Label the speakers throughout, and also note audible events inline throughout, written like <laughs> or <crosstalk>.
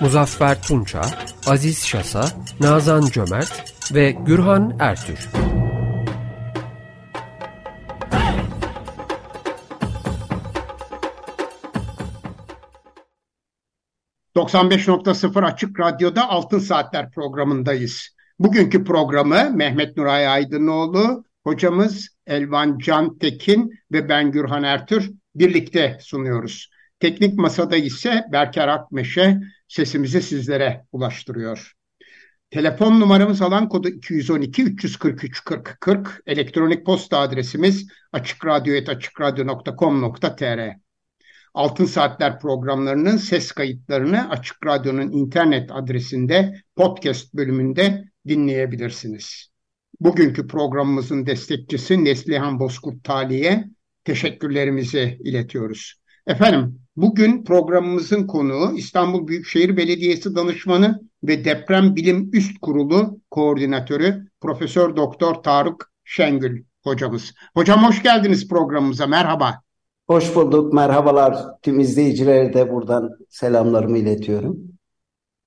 Speaker 1: Muzaffer Tunça, Aziz Şasa, Nazan Cömert ve Gürhan Ertür.
Speaker 2: ...95.0 Açık Radyo'da Altın Saatler programındayız. Bugünkü programı Mehmet Nuray Aydınoğlu, hocamız Elvan Can Tekin ve ben Gürhan Ertür birlikte sunuyoruz. Teknik masada ise Berker Akmeşe sesimizi sizlere ulaştırıyor. Telefon numaramız alan kodu 212 343 40 40. Elektronik posta adresimiz açıkradyo.com.tr Altın Saatler programlarının ses kayıtlarını Açık Radyo'nun internet adresinde podcast bölümünde dinleyebilirsiniz. Bugünkü programımızın destekçisi Neslihan Bozkurt Tali'ye teşekkürlerimizi iletiyoruz. Efendim bugün programımızın konuğu İstanbul Büyükşehir Belediyesi Danışmanı ve Deprem Bilim Üst Kurulu Koordinatörü Profesör Doktor Tarık Şengül hocamız. Hocam hoş geldiniz programımıza. Merhaba.
Speaker 3: Hoş bulduk. Merhabalar. Tüm izleyicilere de buradan selamlarımı iletiyorum.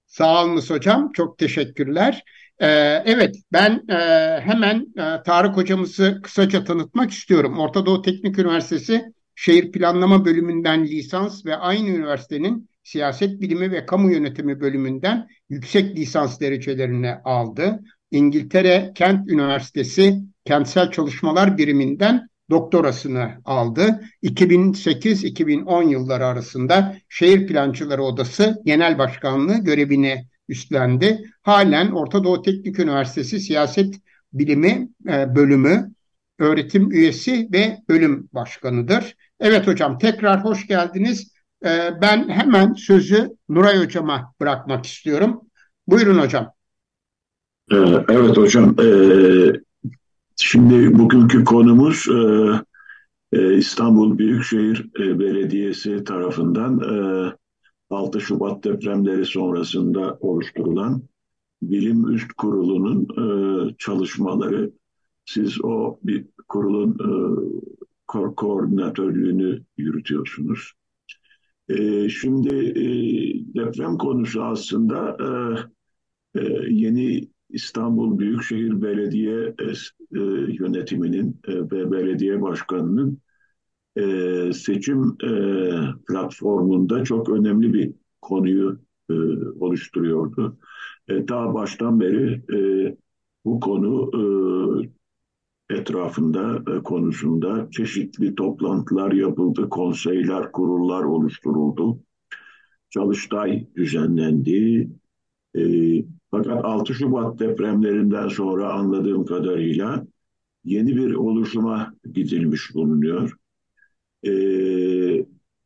Speaker 2: Sağ olunuz hocam. Çok teşekkürler. Ee, evet ben e, hemen e, Tarık hocamızı kısaca tanıtmak istiyorum. Orta Doğu Teknik Üniversitesi Şehir Planlama Bölümünden lisans ve aynı üniversitenin Siyaset Bilimi ve Kamu Yönetimi bölümünden yüksek lisans derecelerini aldı. İngiltere Kent Üniversitesi Kentsel Çalışmalar Biriminden doktorasını aldı. 2008-2010 yılları arasında Şehir Plancıları Odası Genel Başkanlığı görevini üstlendi. Halen Orta Doğu Teknik Üniversitesi Siyaset Bilimi e, bölümü öğretim üyesi ve bölüm başkanıdır. Evet hocam tekrar hoş geldiniz. E, ben hemen sözü Nuray hocama bırakmak istiyorum. Buyurun hocam.
Speaker 4: E, evet hocam. Şimdi bugünkü konumuz İstanbul Büyükşehir Belediyesi tarafından 6 Şubat depremleri sonrasında oluşturulan Bilim Üst Kurulu'nun e, çalışmaları. Siz o bir kurulun e, ko koordinatörlüğünü yürütüyorsunuz. E, şimdi e, deprem konusu aslında e, e, yeni İstanbul Büyükşehir Belediye e, e yönetiminin e, ve belediye başkanının e, seçim e, platformunda çok önemli bir konuyu e, oluşturuyordu. E, daha baştan beri e, bu konu e, etrafında e, konusunda çeşitli toplantılar yapıldı, konseyler, kurullar oluşturuldu. Çalıştay düzenlendi. E, fakat 6 Şubat depremlerinden sonra anladığım kadarıyla yeni bir oluşuma gidilmiş bulunuyor. E,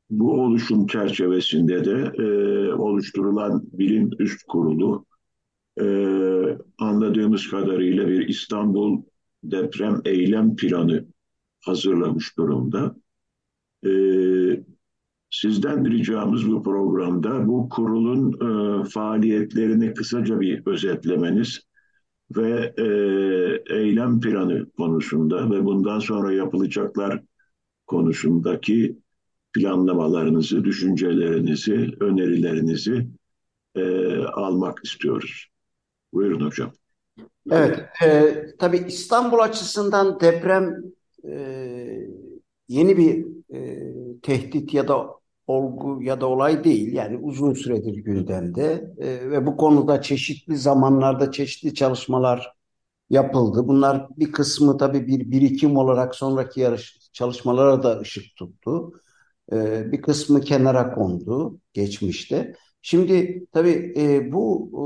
Speaker 4: bu oluşum çerçevesinde de e, oluşturulan bilim üst kurulu e, anladığımız kadarıyla bir İstanbul deprem eylem planı hazırlamış durumda. E, sizden ricamız bu programda bu kurulun e, faaliyetlerini kısaca bir özetlemeniz ve e, eylem planı konusunda ve bundan sonra yapılacaklar konusundaki planlamalarınızı, düşüncelerinizi, önerilerinizi e, almak istiyoruz. Buyurun hocam.
Speaker 3: Evet, e, tabii İstanbul açısından deprem e, yeni bir e, tehdit ya da olgu ya da olay değil. Yani uzun süredir gündemde e, ve bu konuda çeşitli zamanlarda çeşitli çalışmalar yapıldı. Bunlar bir kısmı tabii bir birikim olarak sonraki yarış çalışmalara da ışık tuttu. Ee, bir kısmı kenara kondu geçmişte. Şimdi tabii e, bu e,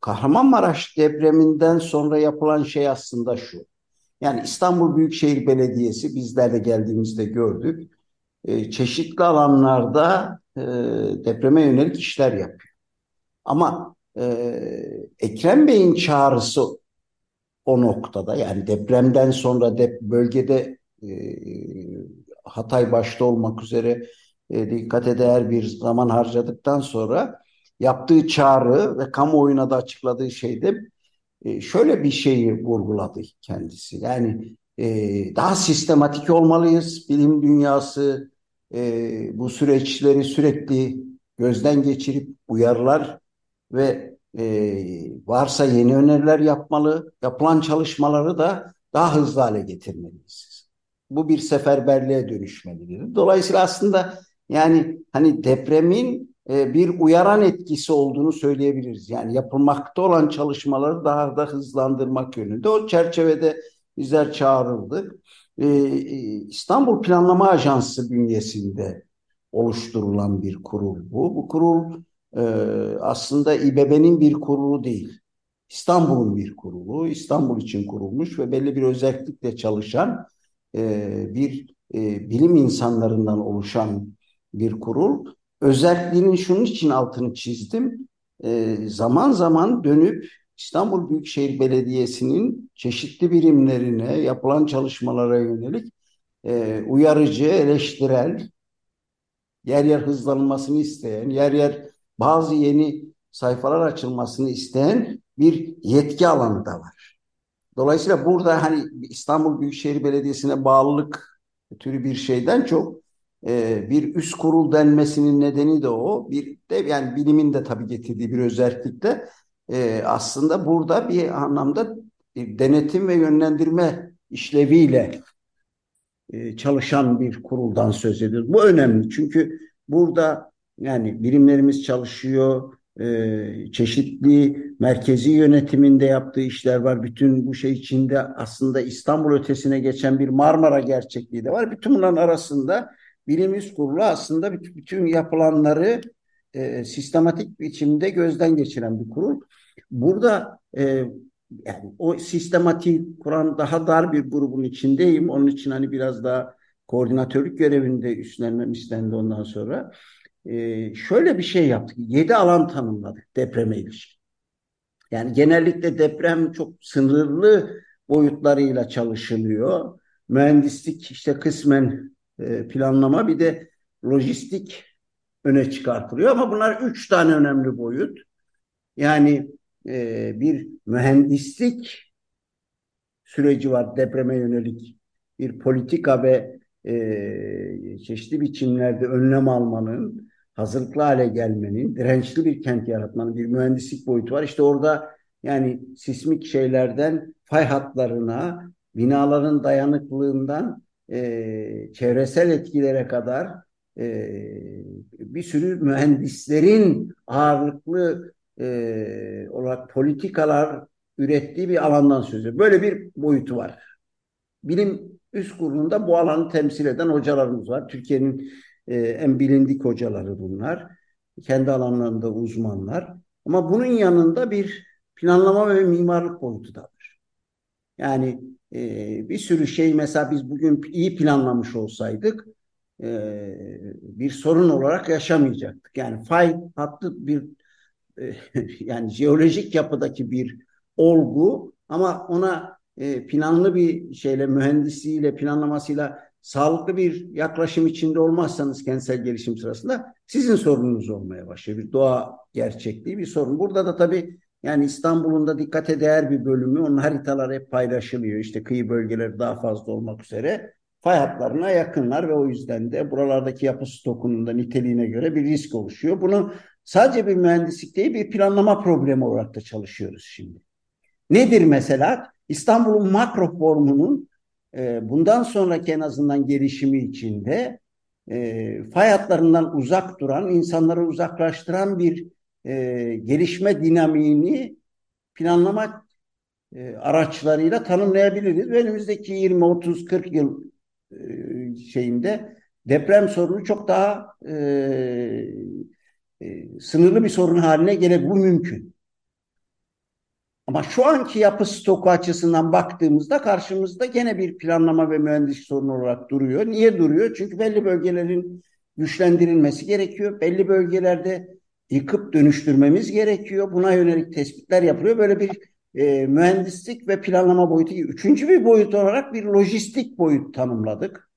Speaker 3: Kahramanmaraş depreminden sonra yapılan şey aslında şu. Yani İstanbul Büyükşehir Belediyesi bizler de geldiğimizde gördük. E, çeşitli alanlarda e, depreme yönelik işler yapıyor. Ama e, Ekrem Bey'in çağrısı o noktada yani depremden sonra dep bölgede e, Hatay başta olmak üzere e, dikkate değer bir zaman harcadıktan sonra yaptığı çağrı ve kamuoyuna da açıkladığı şeyde e, şöyle bir şeyi vurguladı kendisi. Yani e, daha sistematik olmalıyız. Bilim dünyası e, bu süreçleri sürekli gözden geçirip uyarılar ve varsa yeni öneriler yapmalı. Yapılan çalışmaları da daha hızlı hale getirmeliyiz. Bu bir seferberliğe dönüşmelidir. Dolayısıyla aslında yani hani depremin e, bir uyaran etkisi olduğunu söyleyebiliriz. Yani yapılmakta olan çalışmaları daha da hızlandırmak yönünde. O çerçevede bizler çağrıldık. E, e, İstanbul Planlama Ajansı bünyesinde oluşturulan bir kurul bu. Bu kurul aslında İBB'nin bir kurulu değil. İstanbul'un bir kurulu, İstanbul için kurulmuş ve belli bir özellikle çalışan bir bilim insanlarından oluşan bir kurul. Özelliğinin şunun için altını çizdim. E, zaman zaman dönüp İstanbul Büyükşehir Belediyesi'nin çeşitli birimlerine yapılan çalışmalara yönelik e, uyarıcı, eleştirel, yer yer hızlanmasını isteyen, yer yer bazı yeni sayfalar açılmasını isteyen bir yetki alanı da var. Dolayısıyla burada hani İstanbul Büyükşehir Belediyesi'ne bağlılık türü bir şeyden çok e, bir üst kurul denmesinin nedeni de o. Bir de yani bilimin de tabii getirdiği bir özellikle e, aslında burada bir anlamda e, denetim ve yönlendirme işleviyle e, çalışan bir kuruldan söz ediyoruz. Bu önemli çünkü burada yani birimlerimiz çalışıyor, çeşitli merkezi yönetiminde yaptığı işler var. Bütün bu şey içinde aslında İstanbul ötesine geçen bir Marmara gerçekliği de var. Bütün bunların arasında Bilim Üst Kurulu aslında bütün, yapılanları e, sistematik biçimde gözden geçiren bir kurul. Burada e, yani o sistematik kuran daha dar bir grubun içindeyim. Onun için hani biraz daha koordinatörlük görevinde üstlenmem istendi ondan sonra. E, şöyle bir şey yaptık. Yedi alan tanımladık depreme ilişkin. Yani genellikle deprem çok sınırlı boyutlarıyla çalışılıyor. Mühendislik işte kısmen e, planlama bir de lojistik öne çıkartılıyor ama bunlar üç tane önemli boyut. Yani e, bir mühendislik süreci var depreme yönelik bir politika ve e, çeşitli biçimlerde önlem almanın, hazırlıklı hale gelmenin, dirençli bir kent yaratmanın bir mühendislik boyutu var. İşte orada yani sismik şeylerden fay hatlarına, binaların dayanıklılığından e, çevresel etkilere kadar e, bir sürü mühendislerin ağırlıklı e, olarak politikalar ürettiği bir alandan söz ediyor. Böyle bir boyutu var. Bilim üst kurulunda bu alanı temsil eden hocalarımız var. Türkiye'nin e, en bilindik hocaları bunlar. Kendi alanlarında uzmanlar. Ama bunun yanında bir planlama ve mimarlık boyutu da var. Yani e, bir sürü şey mesela biz bugün iyi planlamış olsaydık e, bir sorun olarak yaşamayacaktık. Yani fay hattı bir e, <laughs> yani jeolojik yapıdaki bir olgu ama ona e, planlı bir şeyle mühendisiyle planlamasıyla sağlıklı bir yaklaşım içinde olmazsanız kentsel gelişim sırasında sizin sorununuz olmaya başlıyor. Bir doğa gerçekliği bir sorun. Burada da tabii yani İstanbul'un da dikkate değer bir bölümü onun haritaları hep paylaşılıyor. İşte kıyı bölgeleri daha fazla olmak üzere fay hatlarına yakınlar ve o yüzden de buralardaki yapı stokunun da niteliğine göre bir risk oluşuyor. Bunu sadece bir mühendislik değil bir planlama problemi olarak da çalışıyoruz şimdi. Nedir mesela? İstanbul'un makro formunun e, bundan sonraki en azından gelişimi içinde e, fay hatlarından uzak duran, insanları uzaklaştıran bir e, gelişme dinamiğini planlama e, araçlarıyla tanımlayabiliriz. Önümüzdeki 20, 30, 40 yıl e, şeyinde deprem sorunu çok daha e, e, sınırlı bir sorun haline gelebilir. Bu mümkün. Ama şu anki yapı stoku açısından baktığımızda karşımızda gene bir planlama ve mühendislik sorunu olarak duruyor. Niye duruyor? Çünkü belli bölgelerin güçlendirilmesi gerekiyor. Belli bölgelerde yıkıp dönüştürmemiz gerekiyor. Buna yönelik tespitler yapılıyor. Böyle bir e, mühendislik ve planlama boyutu. Üçüncü bir boyut olarak bir lojistik boyut tanımladık.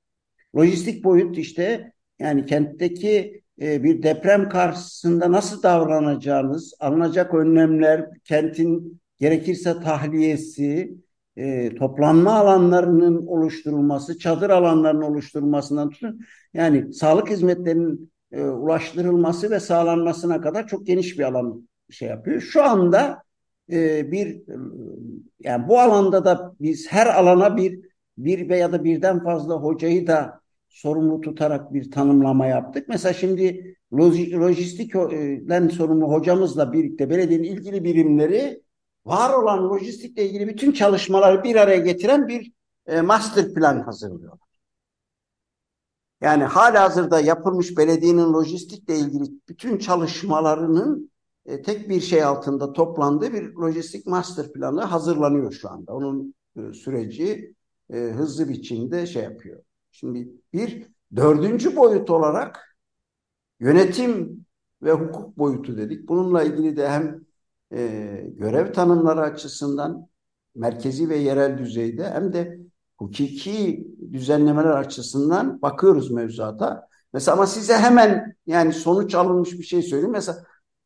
Speaker 3: Lojistik boyut işte yani kentteki e, bir deprem karşısında nasıl davranacağınız, alınacak önlemler, kentin gerekirse tahliyesi, e, toplanma alanlarının oluşturulması, çadır alanlarının oluşturulmasından tutun. Yani sağlık hizmetlerinin e, ulaştırılması ve sağlanmasına kadar çok geniş bir alan şey yapıyor. Şu anda e, bir yani bu alanda da biz her alana bir bir veya da birden fazla hocayı da sorumlu tutarak bir tanımlama yaptık. Mesela şimdi lojistikten sorumlu hocamızla birlikte belediyenin ilgili birimleri var olan lojistikle ilgili bütün çalışmaları bir araya getiren bir e, master plan hazırlıyorlar. Yani hala hazırda yapılmış belediyenin lojistikle ilgili bütün çalışmalarının e, tek bir şey altında toplandığı bir lojistik master planı hazırlanıyor şu anda. Onun e, süreci e, hızlı biçimde şey yapıyor. Şimdi bir dördüncü boyut olarak yönetim ve hukuk boyutu dedik. Bununla ilgili de hem e, görev tanımları açısından merkezi ve yerel düzeyde hem de hukuki düzenlemeler açısından bakıyoruz mevzuata. Mesela ama size hemen yani sonuç alınmış bir şey söyleyeyim. Mesela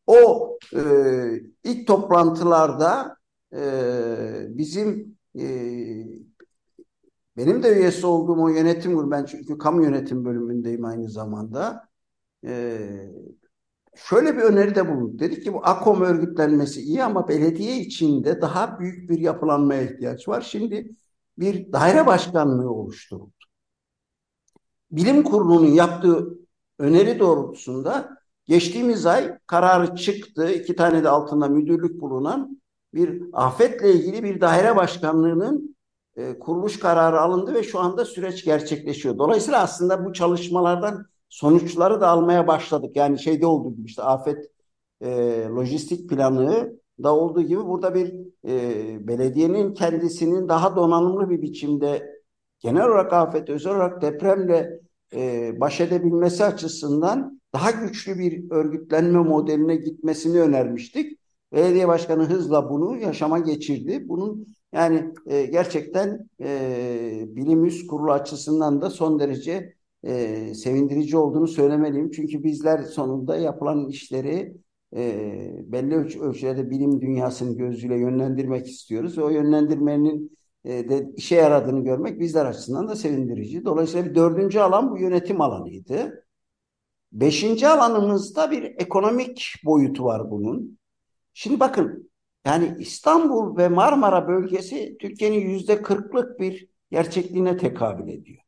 Speaker 3: o e, ilk toplantılarda e, bizim e, benim de üyesi olduğum o yönetim grubu, ben çünkü kamu yönetim bölümündeyim aynı zamanda. E, şöyle bir öneride bulunduk. Dedik ki bu AKOM örgütlenmesi iyi ama belediye içinde daha büyük bir yapılanmaya ihtiyaç var. Şimdi bir daire başkanlığı oluşturuldu. Bilim kurulunun yaptığı öneri doğrultusunda geçtiğimiz ay kararı çıktı. İki tane de altında müdürlük bulunan bir afetle ilgili bir daire başkanlığının e, kuruluş kararı alındı ve şu anda süreç gerçekleşiyor. Dolayısıyla aslında bu çalışmalardan sonuçları da almaya başladık. Yani şeyde olduğu gibi işte afet e, lojistik planı da olduğu gibi burada bir e, belediyenin kendisinin daha donanımlı bir biçimde genel olarak afet, özel olarak depremle e, baş edebilmesi açısından daha güçlü bir örgütlenme modeline gitmesini önermiştik. Belediye başkanı hızla bunu yaşama geçirdi. Bunun yani e, gerçekten e, bilim üst kurulu açısından da son derece e, sevindirici olduğunu söylemeliyim. Çünkü bizler sonunda yapılan işleri e, belli ölç ölçülerde bilim dünyasının gözüyle yönlendirmek istiyoruz. O yönlendirmenin e, de işe yaradığını görmek bizler açısından da sevindirici. Dolayısıyla bir dördüncü alan bu yönetim alanıydı. Beşinci alanımızda bir ekonomik boyutu var bunun. Şimdi bakın yani İstanbul ve Marmara bölgesi Türkiye'nin yüzde kırklık bir gerçekliğine tekabül ediyor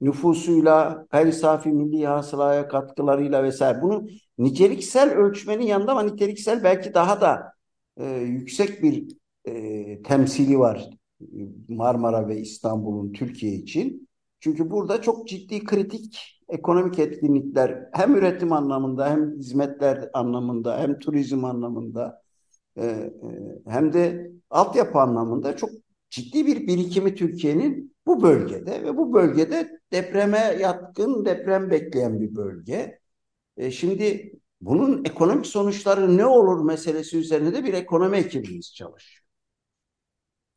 Speaker 3: nüfusuyla, gayri safi milli hasılaya katkılarıyla vesaire. Bunu niceliksel ölçmenin yanında ama niteliksel belki daha da e, yüksek bir e, temsili var Marmara ve İstanbul'un Türkiye için. Çünkü burada çok ciddi kritik ekonomik etkinlikler hem üretim anlamında hem hizmetler anlamında hem turizm anlamında e, e, hem de altyapı anlamında çok ciddi bir birikimi Türkiye'nin bu bölgede ve bu bölgede depreme yatkın, deprem bekleyen bir bölge. E, şimdi bunun ekonomik sonuçları ne olur meselesi üzerine de bir ekonomi ekibimiz çalışıyor.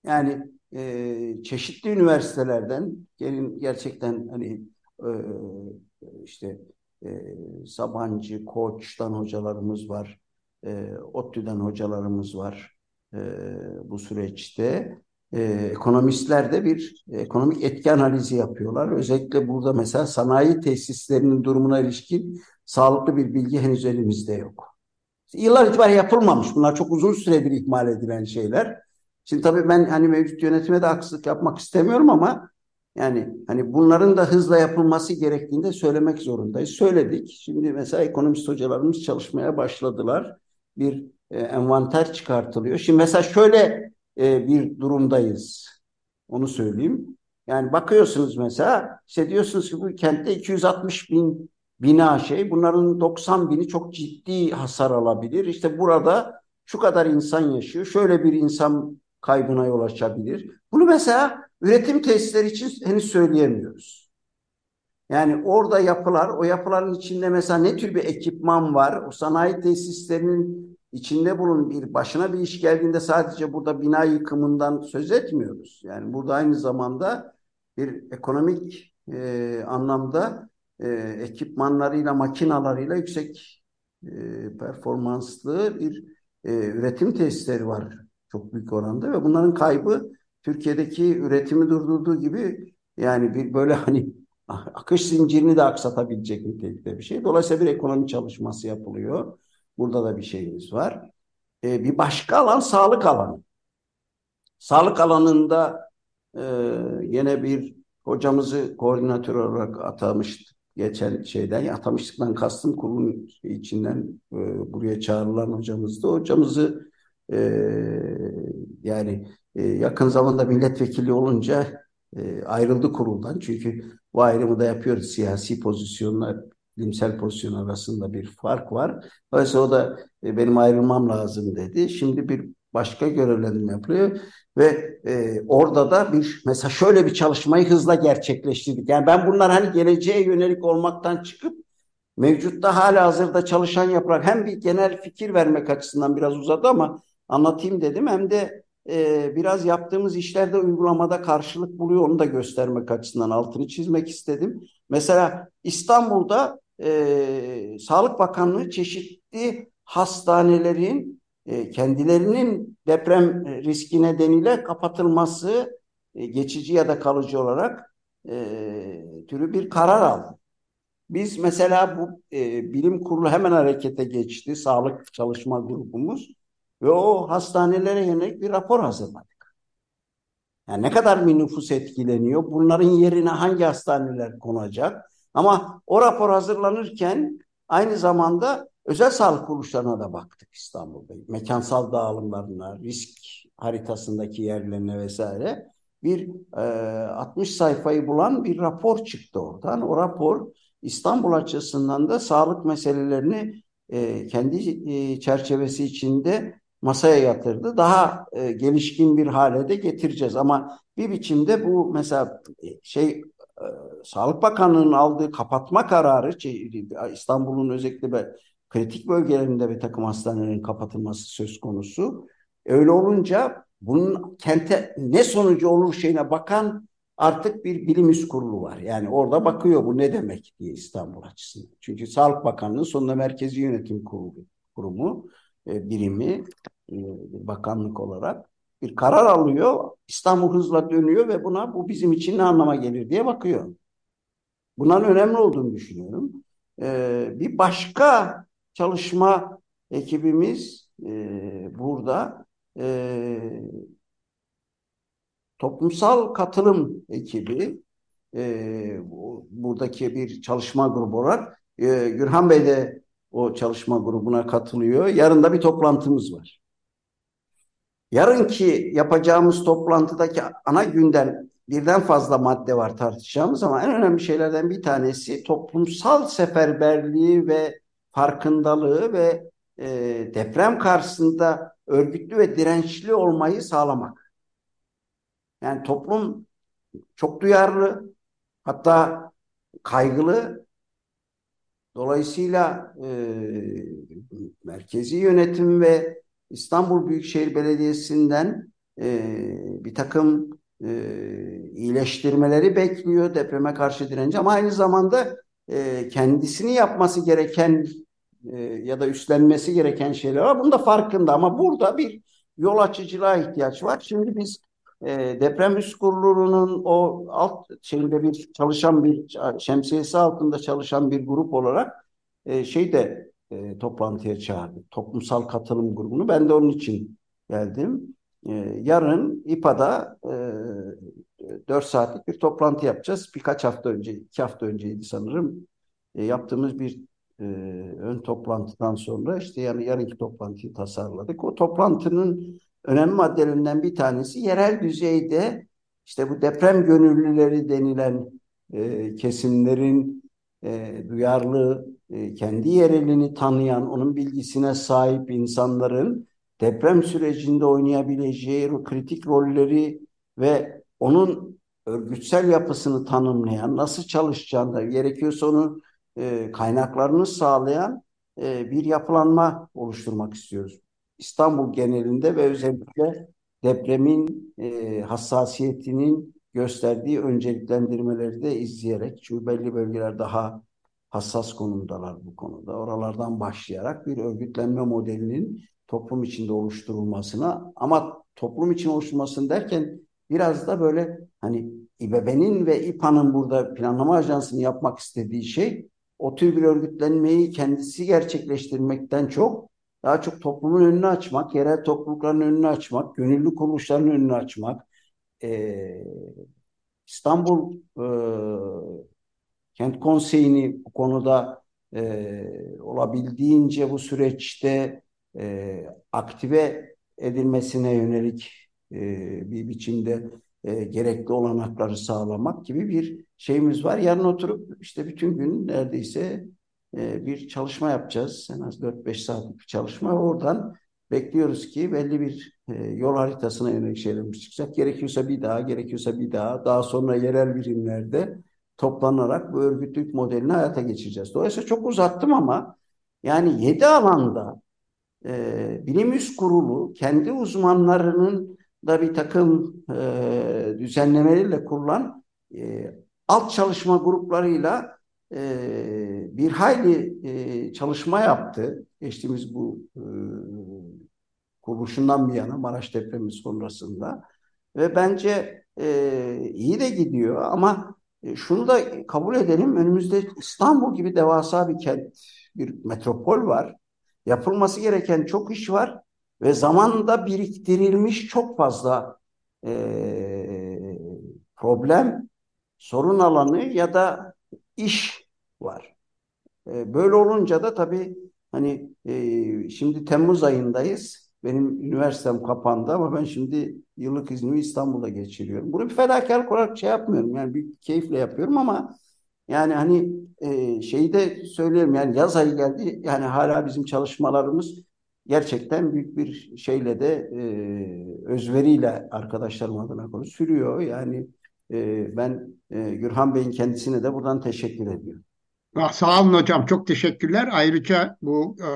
Speaker 3: Yani e, çeşitli üniversitelerden gelin gerçekten hani e, işte e, Sabancı, Koç'tan hocalarımız var, e, ODTÜ'den hocalarımız var e, bu süreçte e, ekonomistler de bir ekonomik etki analizi yapıyorlar. Özellikle burada mesela sanayi tesislerinin durumuna ilişkin sağlıklı bir bilgi henüz elimizde yok. Yıllar itibariyle yapılmamış. Bunlar çok uzun süredir ihmal edilen şeyler. Şimdi tabii ben hani mevcut yönetime de haksızlık yapmak istemiyorum ama yani hani bunların da hızla yapılması gerektiğini de söylemek zorundayız. Söyledik. Şimdi mesela ekonomist hocalarımız çalışmaya başladılar. Bir e, envanter çıkartılıyor. Şimdi mesela şöyle e, bir durumdayız. Onu söyleyeyim. Yani bakıyorsunuz mesela işte diyorsunuz ki bu kentte 260 bin bina şey bunların 90 bini çok ciddi hasar alabilir. İşte burada şu kadar insan yaşıyor. Şöyle bir insan kaybına yol açabilir. Bunu mesela üretim tesisleri için henüz söyleyemiyoruz. Yani orada yapılar, o yapıların içinde mesela ne tür bir ekipman var? O sanayi tesislerinin içinde bulun bir başına bir iş geldiğinde sadece burada bina yıkımından söz etmiyoruz. Yani burada aynı zamanda bir ekonomik e, anlamda e, ekipmanlarıyla, makinalarıyla yüksek e, performanslı bir e, üretim tesisleri var çok büyük oranda ve bunların kaybı Türkiye'deki üretimi durdurduğu gibi yani bir böyle hani <laughs> akış zincirini de aksatabilecek nitelikte bir şey. Dolayısıyla bir ekonomi çalışması yapılıyor. Burada da bir şeyimiz var. E, bir başka alan sağlık alanı. Sağlık alanında e, yine bir hocamızı koordinatör olarak atamıştık geçen şeyden. Atamıştıktan kastım kurulun içinden e, buraya çağrılan hocamızdı. Hocamızı e, yani e, yakın zamanda milletvekili olunca e, ayrıldı kuruldan. Çünkü bu ayrımı da yapıyoruz. Siyasi pozisyonlar, bilimsel pozisyon arasında bir fark var. Dolayısıyla o da e, benim ayrılmam lazım dedi. Şimdi bir başka görevlendirme yapılıyor ve e, orada da bir mesela şöyle bir çalışmayı hızla gerçekleştirdik. Yani ben bunlar hani geleceğe yönelik olmaktan çıkıp mevcutta hala hazırda çalışan yaparak hem bir genel fikir vermek açısından biraz uzadı ama anlatayım dedim hem de e, biraz yaptığımız işlerde uygulamada karşılık buluyor onu da göstermek açısından altını çizmek istedim. Mesela İstanbul'da e, Sağlık Bakanlığı çeşitli hastanelerin e, kendilerinin deprem riski nedeniyle kapatılması e, geçici ya da kalıcı olarak e, türü bir karar aldı. Biz mesela bu e, bilim kurulu hemen harekete geçti. Sağlık çalışma grubumuz. Ve o hastanelere yönelik bir rapor hazırladık. Yani ne kadar bir nüfus etkileniyor? Bunların yerine hangi hastaneler konacak? Ama o rapor hazırlanırken aynı zamanda özel sağlık kuruluşlarına da baktık İstanbul'da. Mekansal dağılımlarına, risk haritasındaki yerlerine vesaire. Bir e, 60 sayfayı bulan bir rapor çıktı oradan. O rapor İstanbul açısından da sağlık meselelerini e, kendi e, çerçevesi içinde masaya yatırdı. Daha e, gelişkin bir hale de getireceğiz. Ama bir biçimde bu mesela e, şey e, Sağlık Bakanlığı'nın aldığı kapatma kararı şey, İstanbul'un özellikle kritik bölgelerinde bir takım hastanelerin kapatılması söz konusu. Öyle olunca bunun kente ne sonucu olur şeyine bakan artık bir bilim kurulu var. Yani orada bakıyor bu ne demek diye İstanbul açısından. Çünkü Sağlık Bakanlığı sonunda Merkezi Yönetim Kurulu kurumu e, birimi e, bakanlık olarak bir karar alıyor. İstanbul hızla dönüyor ve buna bu bizim için ne anlama gelir diye bakıyor. Bunların önemli olduğunu düşünüyorum. E, bir başka çalışma ekibimiz burada toplumsal katılım ekibi buradaki bir çalışma grubu olarak Gürhan Bey de o çalışma grubuna katılıyor. Yarın da bir toplantımız var. Yarınki yapacağımız toplantıdaki ana gündem birden fazla madde var tartışacağımız ama en önemli şeylerden bir tanesi toplumsal seferberliği ve farkındalığı ve e, deprem karşısında örgütlü ve dirençli olmayı sağlamak. Yani toplum çok duyarlı, hatta kaygılı Dolayısıyla e, merkezi yönetim ve İstanbul Büyükşehir Belediyesi'nden e, bir takım e, iyileştirmeleri bekliyor depreme karşı direnci ama aynı zamanda e, kendisini yapması gereken e, ya da üstlenmesi gereken şeyler var. Bunun da farkında ama burada bir yol açıcılığa ihtiyaç var. Şimdi biz e, deprem üst kurulunun o alt şeyinde bir çalışan bir şemsiyesi altında çalışan bir grup olarak e, şey de e, toplantıya çağırdı. Toplumsal katılım grubunu. Ben de onun için geldim. E, yarın İPA'da e, 4 saatlik bir toplantı yapacağız. Birkaç hafta önce, iki hafta önceydi sanırım. E, yaptığımız bir e, ön toplantıdan sonra işte yani yarınki toplantıyı tasarladık. O toplantının önemli maddelerinden bir tanesi yerel düzeyde işte bu deprem gönüllüleri denilen e, kesimlerin e, duyarlı, kendi yerelini tanıyan, onun bilgisine sahip insanların deprem sürecinde oynayabileceği kritik rolleri ve onun örgütsel yapısını tanımlayan, nasıl çalışacağını gerekiyorsa onu e, kaynaklarını sağlayan e, bir yapılanma oluşturmak istiyoruz. İstanbul genelinde ve özellikle depremin e, hassasiyetinin gösterdiği önceliklendirmeleri de izleyerek çünkü belli bölgeler daha hassas konumdalar bu konuda. Oralardan başlayarak bir örgütlenme modelinin toplum içinde oluşturulmasına ama toplum için oluşturulmasını derken biraz da böyle hani İBB'nin ve İPA'nın burada planlama ajansını yapmak istediği şey o tür bir örgütlenmeyi kendisi gerçekleştirmekten çok daha çok toplumun önünü açmak, yerel toplulukların önünü açmak, gönüllü kuruluşların önünü açmak, e, İstanbul e, Kent Konseyi'ni bu konuda e, olabildiğince bu süreçte e, aktive edilmesine yönelik e, bir biçimde e, gerekli olanakları sağlamak gibi bir şeyimiz var. Yarın oturup işte bütün gün neredeyse e, bir çalışma yapacağız. En az 4-5 saatlik bir çalışma. Oradan bekliyoruz ki belli bir e, yol haritasına yönelik şeylerimiz çıkacak. Gerekiyorsa bir daha, gerekiyorsa bir daha, daha sonra yerel birimlerde toplanarak bu örgütlük modelini hayata geçireceğiz. Dolayısıyla çok uzattım ama yani 7 alanda e, bilim üst kurulu kendi uzmanlarının da bir takım e, düzenlemeleriyle kurulan e, alt çalışma gruplarıyla e, bir hayli e, çalışma yaptı. Geçtiğimiz bu e, kuruluşundan bir yana Maraş depremi sonrasında ve bence e, iyi de gidiyor ama şunu da kabul edelim önümüzde İstanbul gibi devasa bir kent, bir metropol var. Yapılması gereken çok iş var ve zamanda biriktirilmiş çok fazla e, problem, sorun alanı ya da iş var. E, böyle olunca da tabii hani e, şimdi Temmuz ayındayız. Benim üniversitem kapandı ama ben şimdi yıllık iznimi İstanbul'da geçiriyorum. Bunu bir fedakarlık olarak şey yapmıyorum. Yani bir keyifle yapıyorum ama yani hani e, şeyi de söyleyelim yani yaz ayı geldi. Yani hala bizim çalışmalarımız gerçekten büyük bir şeyle de e, özveriyle arkadaşlarım adına konu sürüyor. Yani e, ben e, Gürhan Bey'in kendisine de buradan teşekkür ediyorum.
Speaker 2: Ah, sağ olun hocam. Çok teşekkürler. Ayrıca bu e,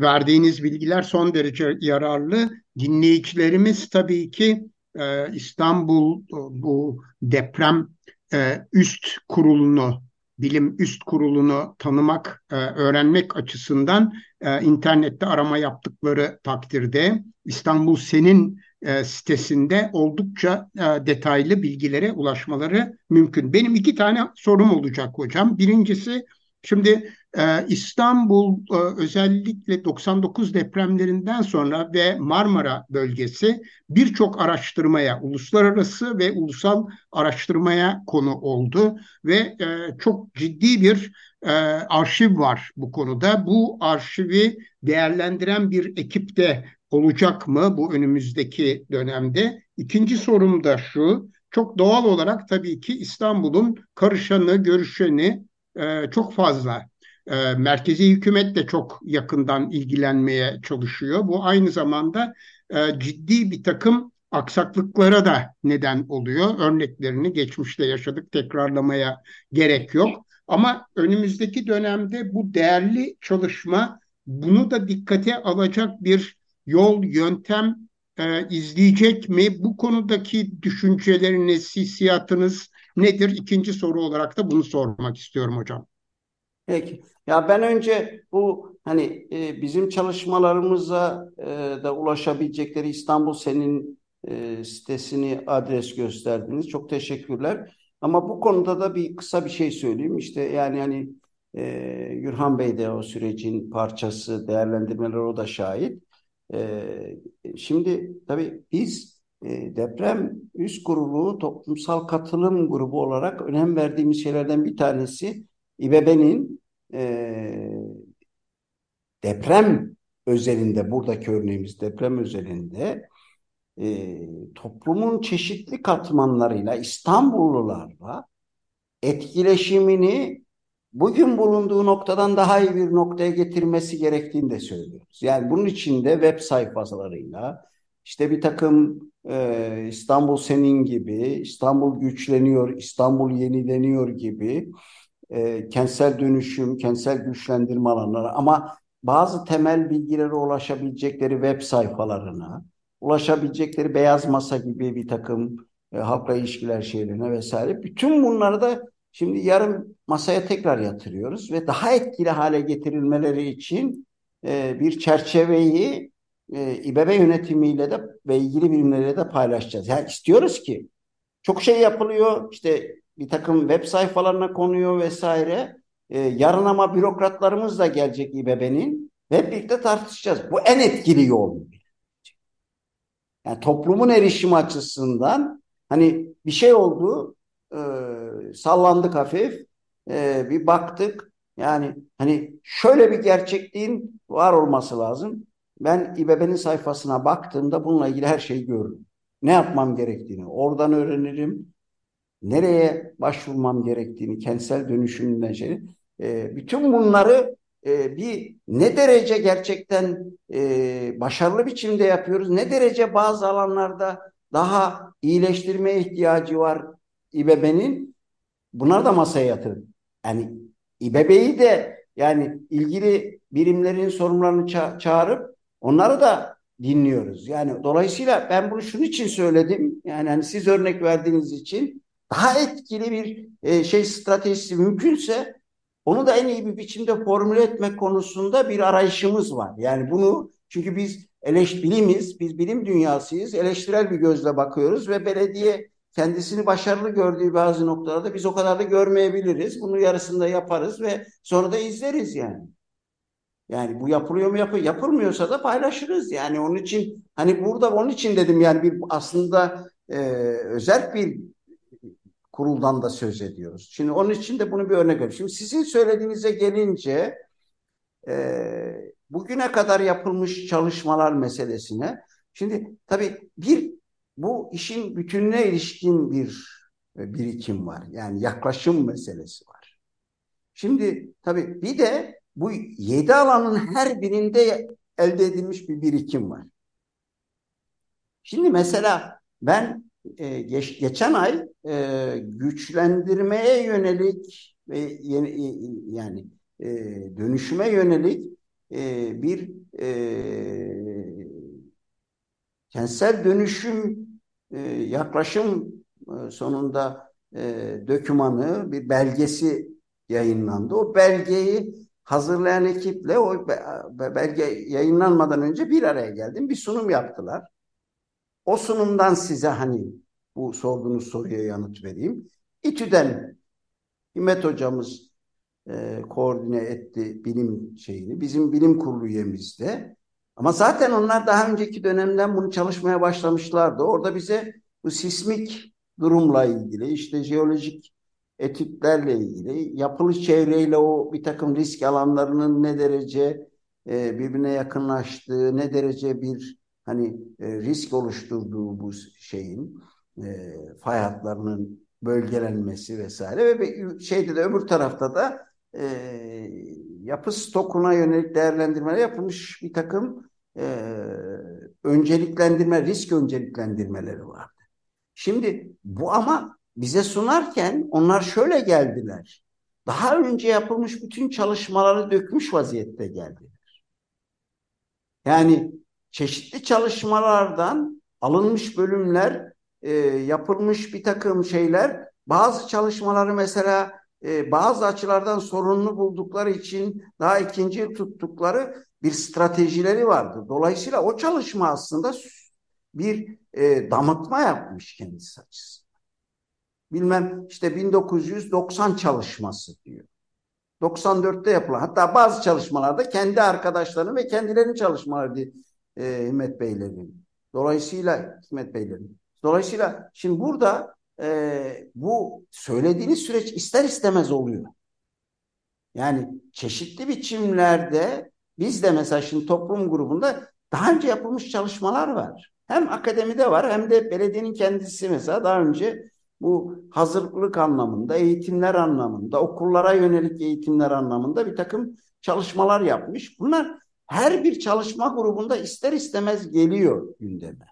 Speaker 2: verdiğiniz bilgiler son derece yararlı. Dinleyicilerimiz tabii ki e, İstanbul bu deprem e, üst kurulunu bilim üst kurulunu tanımak, e, öğrenmek açısından e, internette arama yaptıkları takdirde İstanbul Sen'in e, sitesinde oldukça detaylı bilgilere ulaşmaları mümkün. Benim iki tane sorum olacak hocam. Birincisi Şimdi e, İstanbul e, özellikle 99 depremlerinden sonra ve Marmara bölgesi birçok araştırmaya, uluslararası ve ulusal araştırmaya konu oldu ve e, çok ciddi bir e, arşiv var bu konuda. Bu arşivi değerlendiren bir ekip de olacak mı bu önümüzdeki dönemde? İkinci sorum da şu, çok doğal olarak tabii ki İstanbul'un karışanı, görüşeni, e, çok fazla. E, merkezi hükümet de çok yakından ilgilenmeye çalışıyor. Bu aynı zamanda e, ciddi bir takım aksaklıklara da neden oluyor. Örneklerini geçmişte yaşadık tekrarlamaya gerek yok. Ama önümüzdeki dönemde bu değerli çalışma bunu da dikkate alacak bir yol, yöntem e, izleyecek mi? Bu konudaki düşünceleriniz, hissiyatınız nedir? İkinci soru olarak da bunu sormak istiyorum hocam.
Speaker 3: Peki. Ya ben önce bu hani e, bizim çalışmalarımıza e, da ulaşabilecekleri İstanbul Sen'in e, sitesini adres gösterdiniz. Çok teşekkürler. Ama bu konuda da bir kısa bir şey söyleyeyim. İşte yani hani e, Gürhan Bey de o sürecin parçası, değerlendirmeler o da şahit. E, şimdi tabii biz deprem üst kurulu toplumsal katılım grubu olarak önem verdiğimiz şeylerden bir tanesi İBB'nin e, deprem özelinde buradaki örneğimiz deprem özelinde e, toplumun çeşitli katmanlarıyla İstanbullularla etkileşimini bugün bulunduğu noktadan daha iyi bir noktaya getirmesi gerektiğini de söylüyoruz. Yani bunun için de web sayfalarıyla, işte bir takım e, İstanbul Senin gibi, İstanbul Güçleniyor, İstanbul Yenileniyor gibi e, kentsel dönüşüm, kentsel güçlendirme alanları ama bazı temel bilgilere ulaşabilecekleri web sayfalarına, ulaşabilecekleri beyaz masa gibi bir takım e, halkla ilişkiler şeylerine vesaire. Bütün bunları da şimdi yarın masaya tekrar yatırıyoruz ve daha etkili hale getirilmeleri için e, bir çerçeveyi e, İBB yönetimiyle de ve ilgili birimleriyle de paylaşacağız. Yani istiyoruz ki çok şey yapılıyor işte bir takım web sayfalarına konuyor vesaire. E, yarın ama bürokratlarımız da gelecek İBB'nin ve birlikte tartışacağız. Bu en etkili yol. Yani toplumun erişimi açısından hani bir şey oldu e, sallandık hafif e, bir baktık yani hani şöyle bir gerçekliğin var olması lazım. Ben İBB'nin sayfasına baktığımda bununla ilgili her şeyi görürüm. Ne yapmam gerektiğini oradan öğrenirim. Nereye başvurmam gerektiğini, kentsel dönüşümünden şey. E, bütün bunları e, bir ne derece gerçekten e, başarılı biçimde yapıyoruz, ne derece bazı alanlarda daha iyileştirmeye ihtiyacı var İBB'nin. Bunlar da masaya yatırın. Yani İBB'yi de yani ilgili birimlerin sorunlarını ça çağırıp onları da dinliyoruz. Yani dolayısıyla ben bunu şunun için söyledim. Yani hani siz örnek verdiğiniz için daha etkili bir e, şey stratejisi mümkünse onu da en iyi bir biçimde formüle etmek konusunda bir arayışımız var. Yani bunu çünkü biz eleş biz bilim dünyasıyız. Eleştirel bir gözle bakıyoruz ve belediye kendisini başarılı gördüğü bazı noktalarda biz o kadar da görmeyebiliriz. Bunu yarısında yaparız ve sonra da izleriz yani. Yani bu yapılıyor mu yapıyor. Yapılmıyorsa da paylaşırız. Yani onun için hani burada onun için dedim yani bir aslında e, özel bir kuruldan da söz ediyoruz. Şimdi onun için de bunu bir örnek vereyim. Şimdi sizin söylediğinize gelince e, bugüne kadar yapılmış çalışmalar meselesine şimdi tabii bir bu işin bütününe ilişkin bir e, birikim var. Yani yaklaşım meselesi var. Şimdi tabii bir de bu yedi alanın her birinde elde edilmiş bir birikim var. Şimdi mesela ben e, geç, geçen ay e, güçlendirmeye yönelik ve yeni, e, yani e, dönüşüme yönelik e, bir e, kentsel dönüşüm e, yaklaşım e, sonunda e, dökümanı bir belgesi yayınlandı. O belgeyi hazırlayan ekiple o belge yayınlanmadan önce bir araya geldim. Bir sunum yaptılar. O sunumdan size hani bu sorduğunuz soruya yanıt vereyim. İTÜ'den Himmet hocamız e, koordine etti bilim şeyini. Bizim bilim kurulu üyemizde. Ama zaten onlar daha önceki dönemden bunu çalışmaya başlamışlardı. Orada bize bu sismik durumla ilgili, işte jeolojik etütlerle ilgili, yapılı çevreyle o bir takım risk alanlarının ne derece e, birbirine yakınlaştığı, ne derece bir hani e, risk oluşturduğu bu şeyin e, fay hatlarının bölgelenmesi vesaire ve şeyde de öbür tarafta da e, yapı stokuna yönelik değerlendirmeler yapılmış bir takım e, önceliklendirme, risk önceliklendirmeleri vardı. Şimdi bu ama bize sunarken onlar şöyle geldiler. Daha önce yapılmış bütün çalışmaları dökmüş vaziyette geldiler. Yani çeşitli çalışmalardan alınmış bölümler, e, yapılmış bir takım şeyler, bazı çalışmaları mesela e, bazı açılardan sorunlu buldukları için daha ikinci tuttukları bir stratejileri vardı. Dolayısıyla o çalışma aslında bir e, damıtma yapmış kendisi açısından. Bilmem işte 1990 çalışması diyor. 94'te yapılan hatta bazı çalışmalarda kendi arkadaşlarının ve kendilerinin çalışmaları diye e, Himmet Beylerin. Dolayısıyla Himmet Beylerin. Dolayısıyla şimdi burada e, bu söylediğiniz süreç ister istemez oluyor. Yani çeşitli biçimlerde biz de mesela şimdi toplum grubunda daha önce yapılmış çalışmalar var. Hem akademide var hem de belediyenin kendisi mesela daha önce bu hazırlık anlamında, eğitimler anlamında, okullara yönelik eğitimler anlamında bir takım çalışmalar yapmış. Bunlar her bir çalışma grubunda ister istemez geliyor gündeme.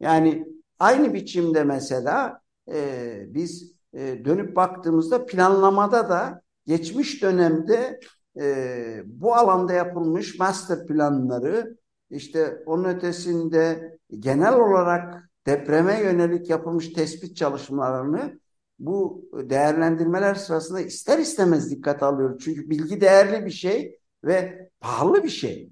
Speaker 3: Yani aynı biçimde mesela e, biz e, dönüp baktığımızda planlamada da geçmiş dönemde e, bu alanda yapılmış master planları işte onun ötesinde genel olarak depreme yönelik yapılmış tespit çalışmalarını bu değerlendirmeler sırasında ister istemez dikkat alıyoruz. Çünkü bilgi değerli bir şey ve pahalı bir şey.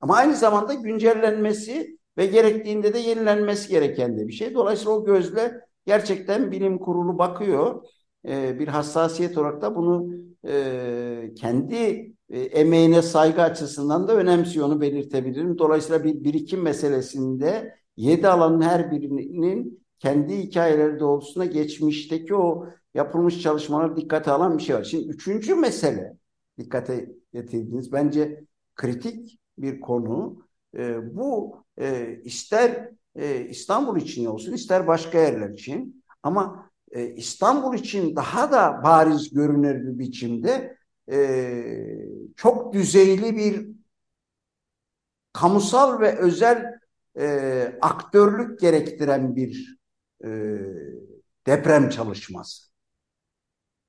Speaker 3: Ama aynı zamanda güncellenmesi ve gerektiğinde de yenilenmesi gereken de bir şey. Dolayısıyla o gözle gerçekten bilim kurulu bakıyor. Ee, bir hassasiyet olarak da bunu e, kendi e, emeğine saygı açısından da önemsiyor onu belirtebilirim. Dolayısıyla bir birikim meselesinde yedi alanın her birinin kendi hikayeleri doğrultusunda geçmişteki o yapılmış çalışmaları dikkate alan bir şey var. Şimdi üçüncü mesele dikkate getirdiğiniz bence kritik bir konu. E, bu e, ister e, İstanbul için olsun ister başka yerler için ama e, İstanbul için daha da bariz görünür bir biçimde e, çok düzeyli bir kamusal ve özel e, aktörlük gerektiren bir e, deprem çalışması.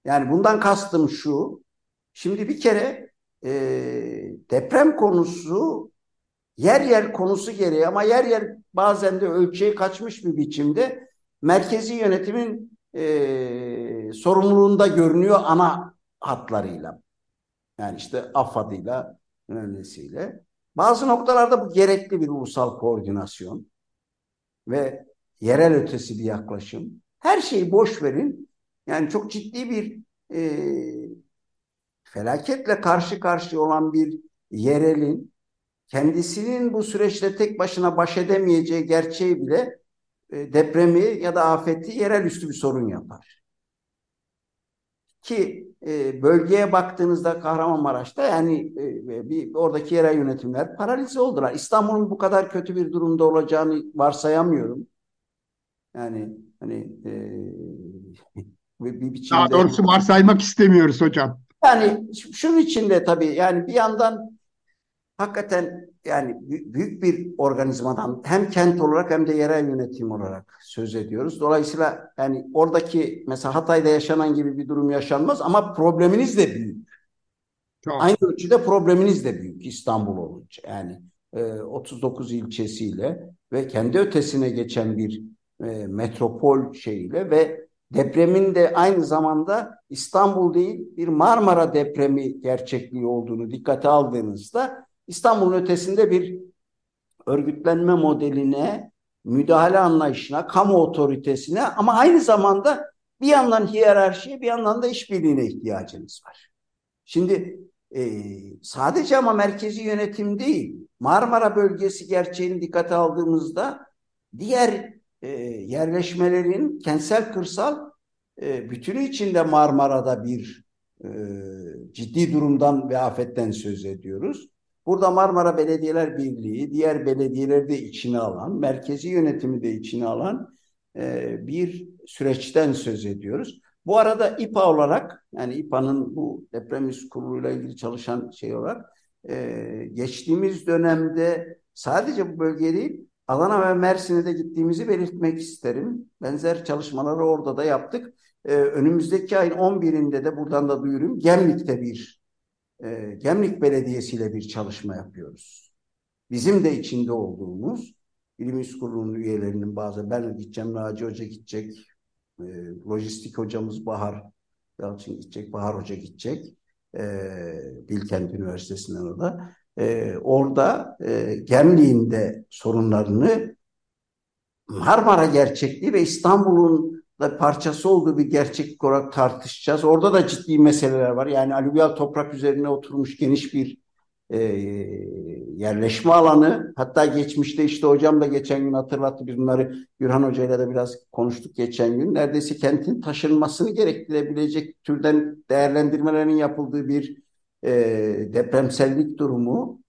Speaker 3: Yani bundan kastım şu, şimdi bir kere e, deprem konusu yer yer konusu gereği ama yer yer bazen de ölçeği kaçmış bir biçimde merkezi yönetimin e, sorumluluğunda görünüyor ana hatlarıyla. Yani işte AFAD'ıyla önemlisiyle. Bazı noktalarda bu gerekli bir ulusal koordinasyon ve yerel ötesi bir yaklaşım. Her şeyi boş verin. Yani çok ciddi bir e, felaketle karşı karşıya olan bir yerelin kendisinin bu süreçte tek başına baş edemeyeceği gerçeği bile e, depremi ya da afeti yerel üstü bir sorun yapar. Ki e, bölgeye baktığınızda Kahramanmaraş'ta yani e, bir oradaki yerel yönetimler paralize oldular. İstanbul'un bu kadar kötü bir durumda olacağını varsayamıyorum. Yani hani e, <laughs>
Speaker 2: bir biçimde... Daha doğrusu varsaymak istemiyoruz hocam.
Speaker 3: Yani şunun içinde tabii yani bir yandan hakikaten yani büyük bir organizmadan hem kent olarak hem de yerel yönetim olarak söz ediyoruz. Dolayısıyla yani oradaki mesela Hatay'da yaşanan gibi bir durum yaşanmaz ama probleminiz de büyük. Çok. Aynı ölçüde probleminiz de büyük İstanbul olunca. Yani e, 39 ilçesiyle ve kendi ötesine geçen bir e, metropol şeyiyle ve depremin de aynı zamanda İstanbul değil bir Marmara depremi gerçekliği olduğunu dikkate aldığınızda İstanbul'un ötesinde bir örgütlenme modeline, müdahale anlayışına, kamu otoritesine ama aynı zamanda bir yandan hiyerarşiye bir yandan da işbirliğine ihtiyacınız var. Şimdi e, sadece ama merkezi yönetim değil, Marmara bölgesi gerçeğini dikkate aldığımızda diğer e, yerleşmelerin kentsel kırsal e, bütünü içinde Marmara'da bir e, ciddi durumdan ve afetten söz ediyoruz. Burada Marmara Belediyeler Birliği, diğer belediyeleri de içine alan, merkezi yönetimi de içine alan e, bir süreçten söz ediyoruz. Bu arada İPA olarak, yani İPA'nın bu deprem risk kuruluyla ilgili çalışan şey olarak, e, geçtiğimiz dönemde sadece bu bölge değil, Adana ve Mersin'e de gittiğimizi belirtmek isterim. Benzer çalışmaları orada da yaptık. Ee, önümüzdeki ayın 11'inde de buradan da duyurayım. Gemlik'te bir e, Gemlik Belediyesi ile bir çalışma yapıyoruz. Bizim de içinde olduğumuz bilim üst kurulunun üyelerinin bazı ben gideceğim, Naci Hoca gidecek, e, lojistik hocamız Bahar Yalçın gidecek, Bahar Hoca gidecek. E, Bilkent Üniversitesi'nden o da. E, orada e, Gemlik'in de sorunlarını Marmara gerçekliği ve İstanbul'un parçası olduğu bir gerçeklik olarak tartışacağız. Orada da ciddi meseleler var. Yani alüvyal toprak üzerine oturmuş geniş bir e, yerleşme alanı. Hatta geçmişte işte hocam da geçen gün hatırlattı. Biz bunları Gürhan Hoca ile de biraz konuştuk geçen gün. Neredeyse kentin taşınmasını gerektirebilecek türden değerlendirmelerin yapıldığı bir e, depremsellik durumu.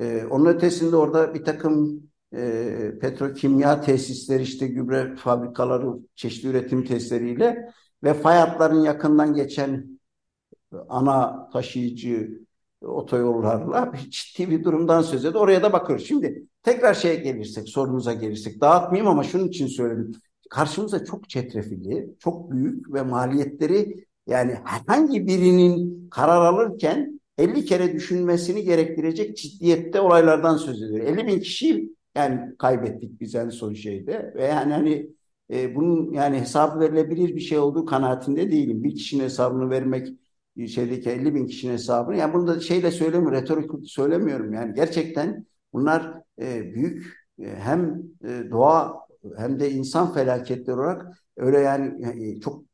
Speaker 3: E, onun ötesinde orada bir takım e, petrokimya tesisleri işte gübre fabrikaları çeşitli üretim testleriyle ve fay hatların yakından geçen ana taşıyıcı otoyollarla ciddi bir durumdan söz ediyor. Oraya da bakıyoruz. Şimdi tekrar şeye gelirsek, sorumuza gelirsek. Dağıtmayayım ama şunun için söyledim. Karşımıza çok çetrefilli, çok büyük ve maliyetleri yani herhangi birinin karar alırken 50 kere düşünmesini gerektirecek ciddiyette olaylardan söz ediyor. 50 bin kişi yani kaybettik biz en son şeyde. Ve yani hani e, bunun yani hesabı verilebilir bir şey olduğu kanaatinde değilim. Bir kişinin hesabını vermek şeydeki 50 bin kişinin hesabını yani bunu da şeyle söylemiyorum retorik söylemiyorum. Yani gerçekten bunlar e, büyük e, hem e, doğa hem de insan felaketleri olarak öyle yani e, çok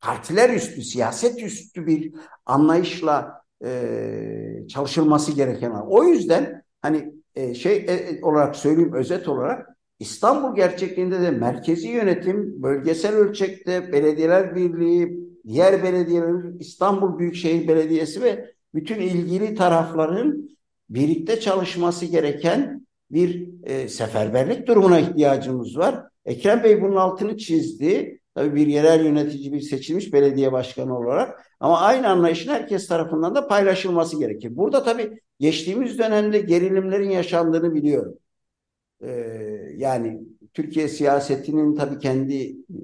Speaker 3: partiler üstü siyaset üstü bir anlayışla e, çalışılması gereken. O yüzden hani e, şey e, olarak söyleyeyim özet olarak İstanbul gerçekliğinde de merkezi yönetim, bölgesel ölçekte belediyeler birliği, diğer belediyeler, İstanbul Büyükşehir Belediyesi ve bütün ilgili tarafların birlikte çalışması gereken bir e, seferberlik durumuna ihtiyacımız var. Ekrem Bey bunun altını çizdi. Tabii bir yerel yönetici, bir seçilmiş belediye başkanı olarak. Ama aynı anlayışın herkes tarafından da paylaşılması gerekir. Burada tabii geçtiğimiz dönemde gerilimlerin yaşandığını biliyorum. Ee, yani Türkiye siyasetinin tabii kendi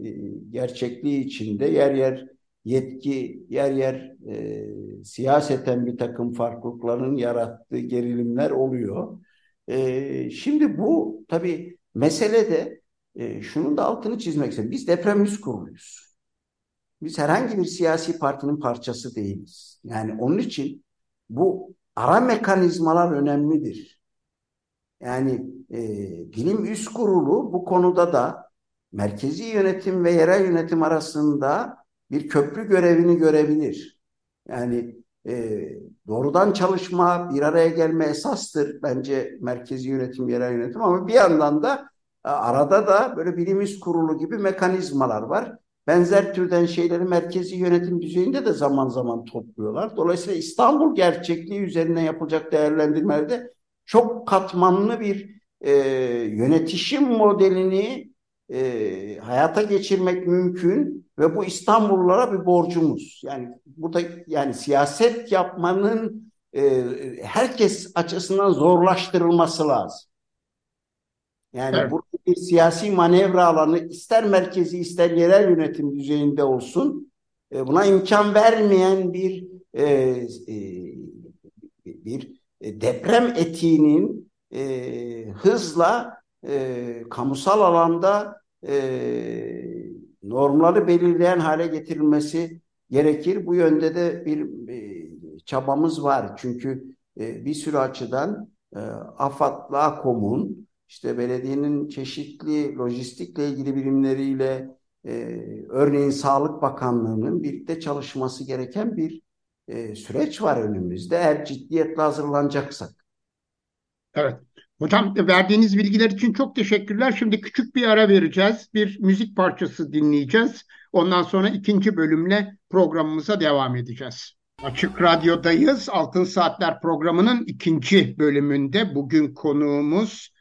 Speaker 3: e, gerçekliği içinde yer yer yetki, yer yer e, siyaseten bir takım farklılıkların yarattığı gerilimler oluyor. E, şimdi bu tabii mesele de e, şunun da altını çizmek istedim. Biz deprem yüz kuruluyuz. Biz herhangi bir siyasi partinin parçası değiliz. Yani onun için bu ara mekanizmalar önemlidir. Yani e, bilim üst kurulu bu konuda da merkezi yönetim ve yerel yönetim arasında bir köprü görevini görebilir. Yani e, doğrudan çalışma, bir araya gelme esastır bence merkezi yönetim, yerel yönetim ama bir yandan da arada da böyle bilim üst kurulu gibi mekanizmalar var. Benzer türden şeyleri merkezi yönetim düzeyinde de zaman zaman topluyorlar. Dolayısıyla İstanbul gerçekliği üzerine yapılacak değerlendirmelerde çok katmanlı bir e, yönetişim modelini e, hayata geçirmek mümkün ve bu İstanbullulara bir borcumuz. Yani burada yani siyaset yapmanın e, herkes açısından zorlaştırılması lazım. Yani evet. burada bir siyasi manevra alanı ister merkezi ister yerel yönetim düzeyinde olsun e, buna imkan vermeyen bir e, e, bir deprem etiğinin hızla kamusal alanda normları belirleyen hale getirilmesi gerekir. Bu yönde de bir çabamız var. Çünkü bir sürü açıdan AFAD'la AKOM'un işte belediyenin çeşitli lojistikle ilgili birimleriyle e, örneğin Sağlık Bakanlığı'nın birlikte çalışması gereken bir e, süreç var önümüzde eğer ciddiyetle hazırlanacaksak.
Speaker 2: Evet. Hocam verdiğiniz bilgiler için çok teşekkürler. Şimdi küçük bir ara vereceğiz. Bir müzik parçası dinleyeceğiz. Ondan sonra ikinci bölümle programımıza devam edeceğiz. Açık Radyo'dayız. Altın Saatler programının ikinci bölümünde bugün konuğumuz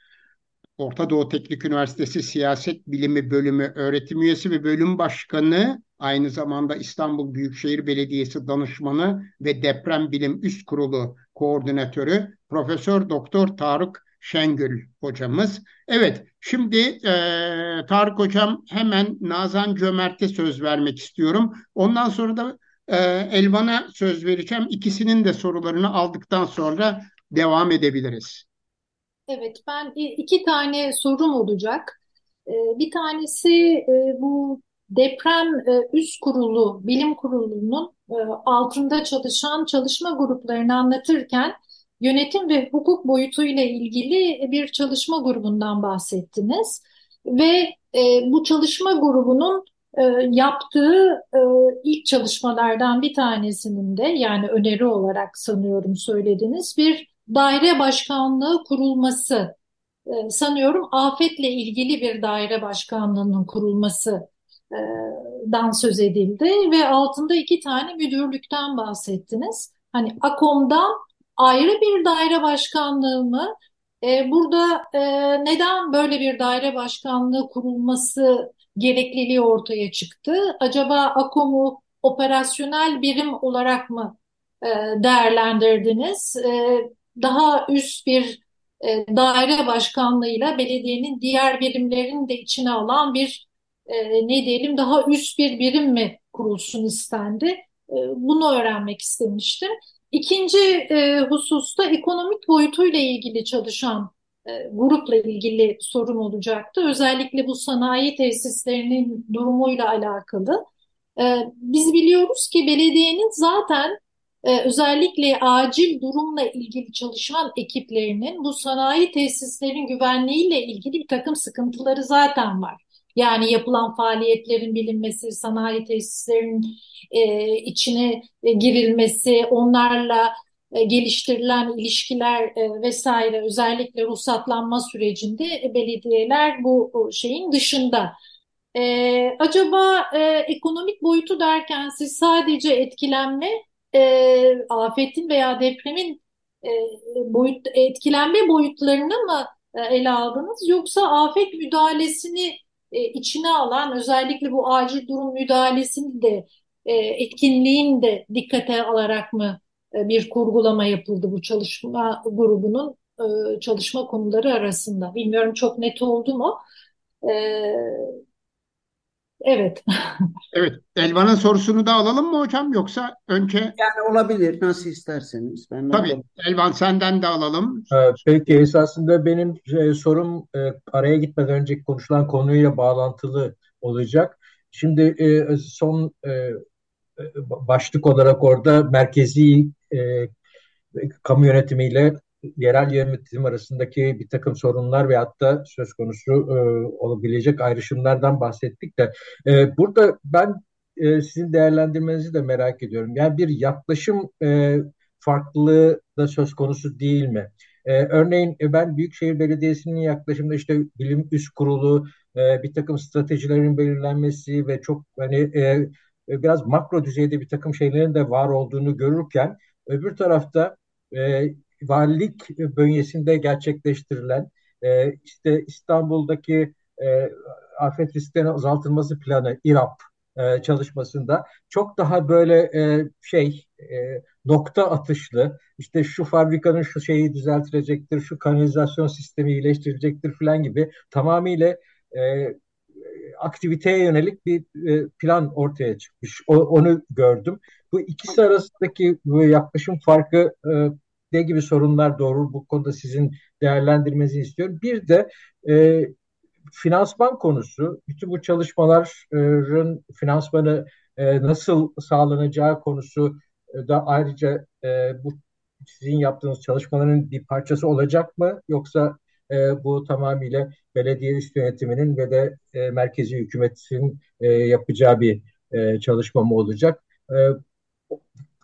Speaker 2: Orta Doğu Teknik Üniversitesi Siyaset Bilimi Bölümü öğretim üyesi ve bölüm başkanı, aynı zamanda İstanbul Büyükşehir Belediyesi danışmanı ve Deprem Bilim Üst Kurulu koordinatörü Profesör Doktor Tarık Şengül hocamız. Evet, şimdi e, Tarık hocam hemen Nazan Cömert'e söz vermek istiyorum. Ondan sonra da e, Elvan'a söz vereceğim. İkisinin de sorularını aldıktan sonra devam edebiliriz.
Speaker 5: Evet, ben iki tane sorum olacak. E, bir tanesi e, bu deprem e, üst kurulu, bilim kurulunun altında çalışan çalışma gruplarını anlatırken yönetim ve hukuk boyutuyla ilgili bir çalışma grubundan bahsettiniz. Ve bu çalışma grubunun yaptığı ilk çalışmalardan bir tanesinin de yani öneri olarak sanıyorum söylediniz bir daire başkanlığı kurulması e, sanıyorum afetle ilgili bir daire başkanlığının kurulması e, dan söz edildi ve altında iki tane müdürlükten bahsettiniz. Hani AKOM'dan ayrı bir daire başkanlığı mı? E, burada e, neden böyle bir daire başkanlığı kurulması gerekliliği ortaya çıktı? Acaba AKOM'u operasyonel birim olarak mı değerlendirdiniz. Daha üst bir daire başkanlığıyla belediyenin diğer birimlerini de içine alan bir ne diyelim daha üst bir birim mi kurulsun istendi. Bunu öğrenmek istemiştim. İkinci hususta ekonomik boyutuyla ilgili çalışan e, grupla ilgili sorun olacaktı. Özellikle bu sanayi tesislerinin durumuyla alakalı. E, biz biliyoruz ki belediyenin zaten e, özellikle acil durumla ilgili çalışan ekiplerinin bu sanayi tesislerin güvenliğiyle ilgili bir takım sıkıntıları zaten var. Yani yapılan faaliyetlerin bilinmesi, sanayi tesislerinin e, içine girilmesi, onlarla e, geliştirilen ilişkiler e, vesaire özellikle ruhsatlanma sürecinde e, belediyeler bu şeyin dışında. E, acaba e, ekonomik boyutu derken siz sadece etkilenme, e, afetin veya depremin e, boyut etkilenme boyutlarını mı e, ele aldınız yoksa afet müdahalesini e, içine alan özellikle bu acil durum müdahalesini de e, etkinliğin de dikkate alarak mı e, bir kurgulama yapıldı bu çalışma grubunun e, çalışma konuları arasında. Bilmiyorum çok net oldu mu? E, evet.
Speaker 2: evet. Elvan'ın sorusunu da alalım mı hocam yoksa önce?
Speaker 3: Yani olabilir nasıl isterseniz.
Speaker 2: Ben Tabii. Alalım. Elvan senden de alalım.
Speaker 6: Peki esasında benim sorum araya gitmeden önceki konuşulan konuyla bağlantılı olacak. Şimdi son başlık olarak orada merkezi e, kamu yönetimiyle yerel yönetim arasındaki bir takım sorunlar ve hatta söz konusu e, olabilecek ayrışımlardan bahsettik de e, burada ben e, sizin değerlendirmenizi de merak ediyorum. Yani bir yaklaşım e, farklılığı da söz konusu değil mi? E, örneğin e, ben Büyükşehir Belediyesi'nin yaklaşımda işte bilim üst kurulu, e, bir takım stratejilerin belirlenmesi ve çok hani e, biraz makro düzeyde bir takım şeylerin de var olduğunu görürken öbür tarafta e, valilik bünyesinde gerçekleştirilen e, işte İstanbul'daki e, afet risklerinin azaltılması planı İRAP e, çalışmasında çok daha böyle e, şey e, nokta atışlı işte şu fabrikanın şu şeyi düzeltilecektir, şu kanalizasyon sistemi iyileştirilecektir falan gibi tamamıyla e, aktiviteye yönelik bir e, plan ortaya çıkmış. O, onu gördüm. Bu ikisi arasındaki bu yaklaşım farkı e, ne gibi sorunlar doğurur? Bu konuda sizin değerlendirmenizi istiyorum. Bir de e, finansman konusu. Bütün bu çalışmaların finansmanı e, nasıl sağlanacağı konusu e, da ayrıca e, bu sizin yaptığınız çalışmaların bir parçası olacak mı? Yoksa e, bu tamamıyla belediye üst yönetiminin ve de e, merkezi hükümetin e, yapacağı bir e, çalışma mı olacak? E,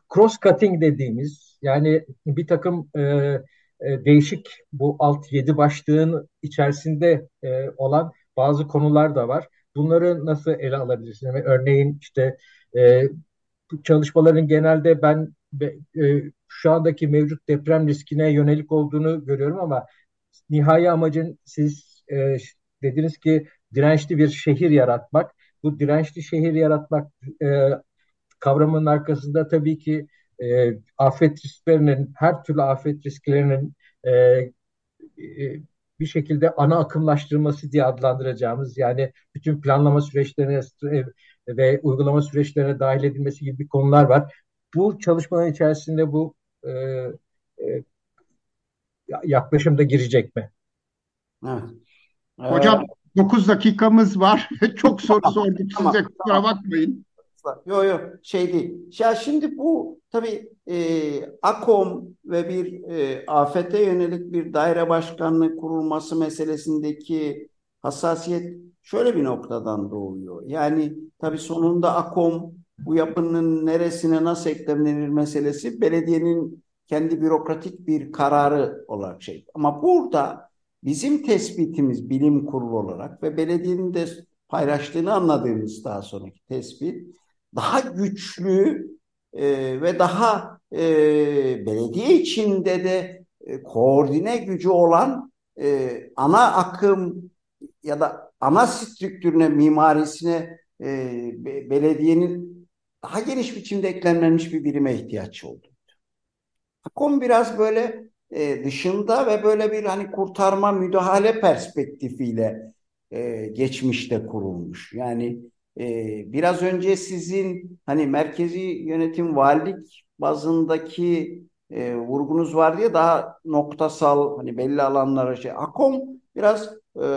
Speaker 6: cross-cutting dediğimiz yani bir takım e, e, değişik bu alt yedi başlığın içerisinde e, olan bazı konular da var. Bunları nasıl ele alabilirsiniz? Yani örneğin işte e, çalışmaların genelde ben e, şu andaki mevcut deprem riskine yönelik olduğunu görüyorum ama nihai amacın siz e, dediniz ki dirençli bir şehir yaratmak. Bu dirençli şehir yaratmak e, kavramının arkasında tabii ki e, afet risklerinin, her türlü afet risklerinin e, e, bir şekilde ana akımlaştırması diye adlandıracağımız yani bütün planlama süreçlerine e, ve uygulama süreçlerine dahil edilmesi gibi konular var. Bu çalışmaların içerisinde bu e, e, yaklaşımda girecek mi?
Speaker 2: Evet. Hocam ee, 9 dakikamız var. <laughs> Çok soru sorduk size kusura bakmayın.
Speaker 3: Yok yok şey değil. Ya şimdi bu tabii e, AKOM ve bir e, afete yönelik bir daire başkanlığı kurulması meselesindeki hassasiyet şöyle bir noktadan doğuyor. Yani tabii sonunda AKOM bu yapının neresine nasıl eklemlenir meselesi belediyenin kendi bürokratik bir kararı olarak şey. Ama burada bizim tespitimiz bilim kurulu olarak ve belediyenin de paylaştığını anladığımız daha sonraki tespit daha güçlü e, ve daha e, belediye içinde de e, koordine gücü olan e, ana akım ya da ana strüktürüne, mimarisine e, belediyenin daha geniş biçimde eklemlenmiş bir birime ihtiyaç oldu. Akom biraz böyle e, dışında ve böyle bir hani kurtarma müdahale perspektifiyle e, geçmişte kurulmuş. Yani e, biraz önce sizin hani merkezi yönetim valilik bazındaki e, vurgunuz var diye daha noktasal hani belli alanlara şey. Akom biraz e,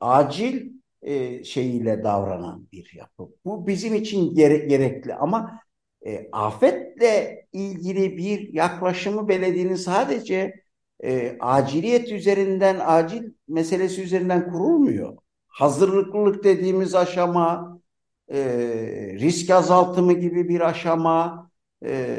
Speaker 3: acil e, şeyiyle davranan bir yapı. Bu bizim için gere gerekli ama e, afetle ilgili bir yaklaşımı belediyenin sadece e, aciliyet üzerinden, acil meselesi üzerinden kurulmuyor. Hazırlıklılık dediğimiz aşama, e, risk azaltımı gibi bir aşama, e,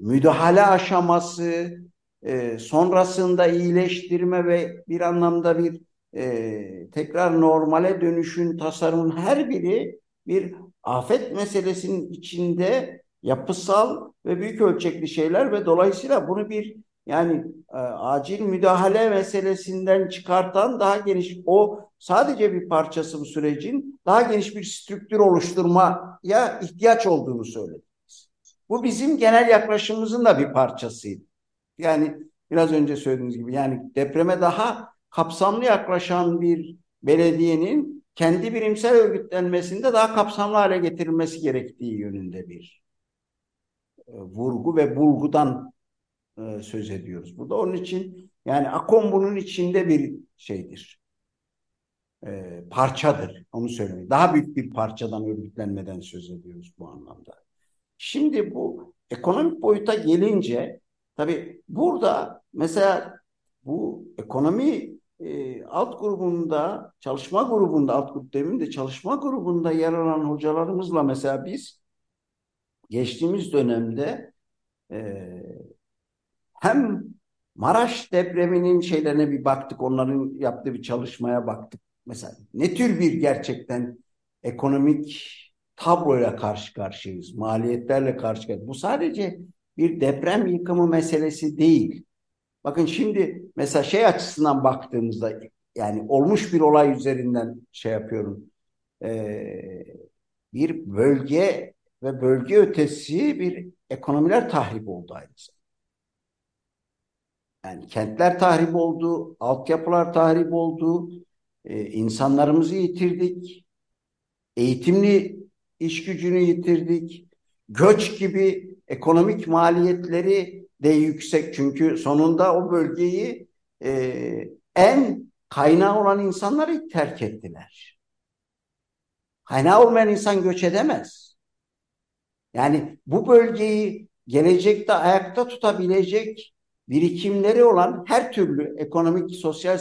Speaker 3: müdahale aşaması, e, sonrasında iyileştirme ve bir anlamda bir e, tekrar normale dönüşün tasarımın her biri bir afet meselesinin içinde yapısal ve büyük ölçekli şeyler ve dolayısıyla bunu bir yani e, acil müdahale meselesinden çıkartan daha geniş o sadece bir parçası bu sürecin daha geniş bir strüktür oluşturmaya ihtiyaç olduğunu söylediniz. Bu bizim genel yaklaşımımızın da bir parçasıydı. Yani biraz önce söylediğiniz gibi yani depreme daha kapsamlı yaklaşan bir belediyenin kendi birimsel örgütlenmesinde daha kapsamlı hale getirilmesi gerektiği yönünde bir e, vurgu ve bulgudan e, söz ediyoruz. Burada onun için yani AKOM bunun içinde bir şeydir. E, parçadır. Onu söylemek. Daha büyük bir parçadan örgütlenmeden söz ediyoruz bu anlamda. Şimdi bu ekonomik boyuta gelince tabii burada mesela bu ekonomi e, alt grubunda, çalışma grubunda, alt grup demin de çalışma grubunda yer alan hocalarımızla mesela biz geçtiğimiz dönemde e, hem Maraş depreminin şeylerine bir baktık, onların yaptığı bir çalışmaya baktık. Mesela ne tür bir gerçekten ekonomik tabloyla karşı karşıyayız, maliyetlerle karşı karşıyayız. Bu sadece bir deprem yıkımı meselesi değil. Bakın şimdi mesela şey açısından baktığımızda yani olmuş bir olay üzerinden şey yapıyorum. Ee, bir bölge ve bölge ötesi bir ekonomiler tahrip oldu aynı zamanda. Yani kentler tahrip oldu, altyapılar tahrip oldu, e, insanlarımızı yitirdik, eğitimli iş gücünü yitirdik, göç gibi ekonomik maliyetleri de yüksek çünkü sonunda o bölgeyi e, en kaynağı olan insanları terk ettiler. Kaynağı olmayan insan göç edemez. Yani bu bölgeyi gelecekte ayakta tutabilecek birikimleri olan her türlü ekonomik, sosyal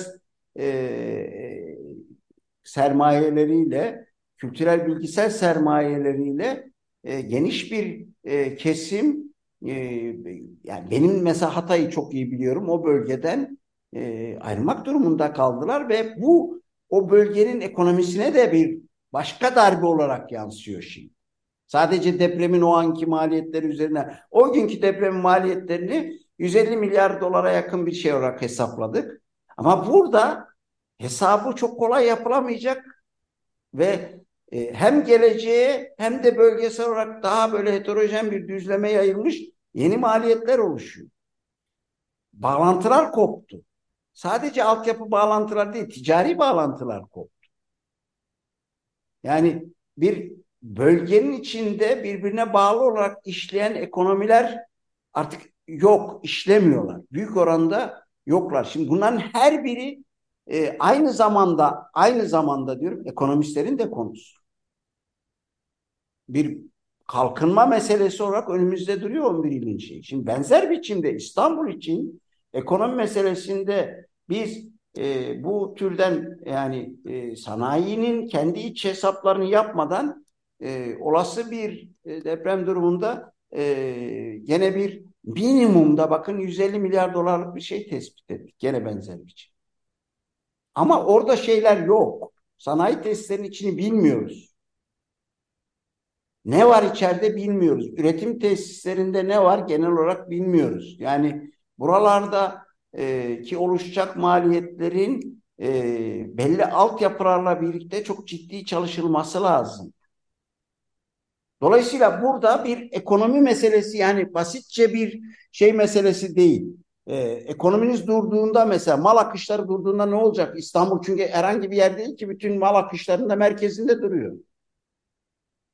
Speaker 3: e, sermayeleriyle, kültürel, bilgisel sermayeleriyle e, geniş bir e, kesim e, yani benim mesela Hatay'ı çok iyi biliyorum. O bölgeden e, ayrılmak durumunda kaldılar ve bu o bölgenin ekonomisine de bir başka darbe olarak yansıyor şimdi. Sadece depremin o anki maliyetleri üzerine o günkü depremin maliyetlerini 150 milyar dolara yakın bir şey olarak hesapladık. Ama burada hesabı çok kolay yapılamayacak ve e, hem geleceğe hem de bölgesel olarak daha böyle heterojen bir düzleme yayılmış yeni maliyetler oluşuyor. Bağlantılar koptu. Sadece altyapı bağlantılar değil, ticari bağlantılar koptu. Yani bir bölgenin içinde birbirine bağlı olarak işleyen ekonomiler artık yok, işlemiyorlar. Büyük oranda yoklar. Şimdi bunların her biri e, aynı zamanda aynı zamanda diyorum ekonomistlerin de konusu bir kalkınma meselesi olarak önümüzde duruyor 11 ilin şeyi. Şimdi benzer biçimde İstanbul için ekonomi meselesinde biz e, bu türden yani e, sanayinin kendi iç hesaplarını yapmadan e, olası bir e, deprem durumunda e, gene bir minimumda bakın 150 milyar dolarlık bir şey tespit ettik. Gene benzer biçim. Ama orada şeyler yok. Sanayi testlerinin içini bilmiyoruz. Ne var içeride bilmiyoruz. Üretim tesislerinde ne var genel olarak bilmiyoruz. Yani buralarda e, ki oluşacak maliyetlerin e, belli altyapılarla birlikte çok ciddi çalışılması lazım. Dolayısıyla burada bir ekonomi meselesi yani basitçe bir şey meselesi değil. Ee, ekonominiz durduğunda mesela mal akışları durduğunda ne olacak? İstanbul çünkü herhangi bir yer değil ki bütün mal akışlarında merkezinde duruyor.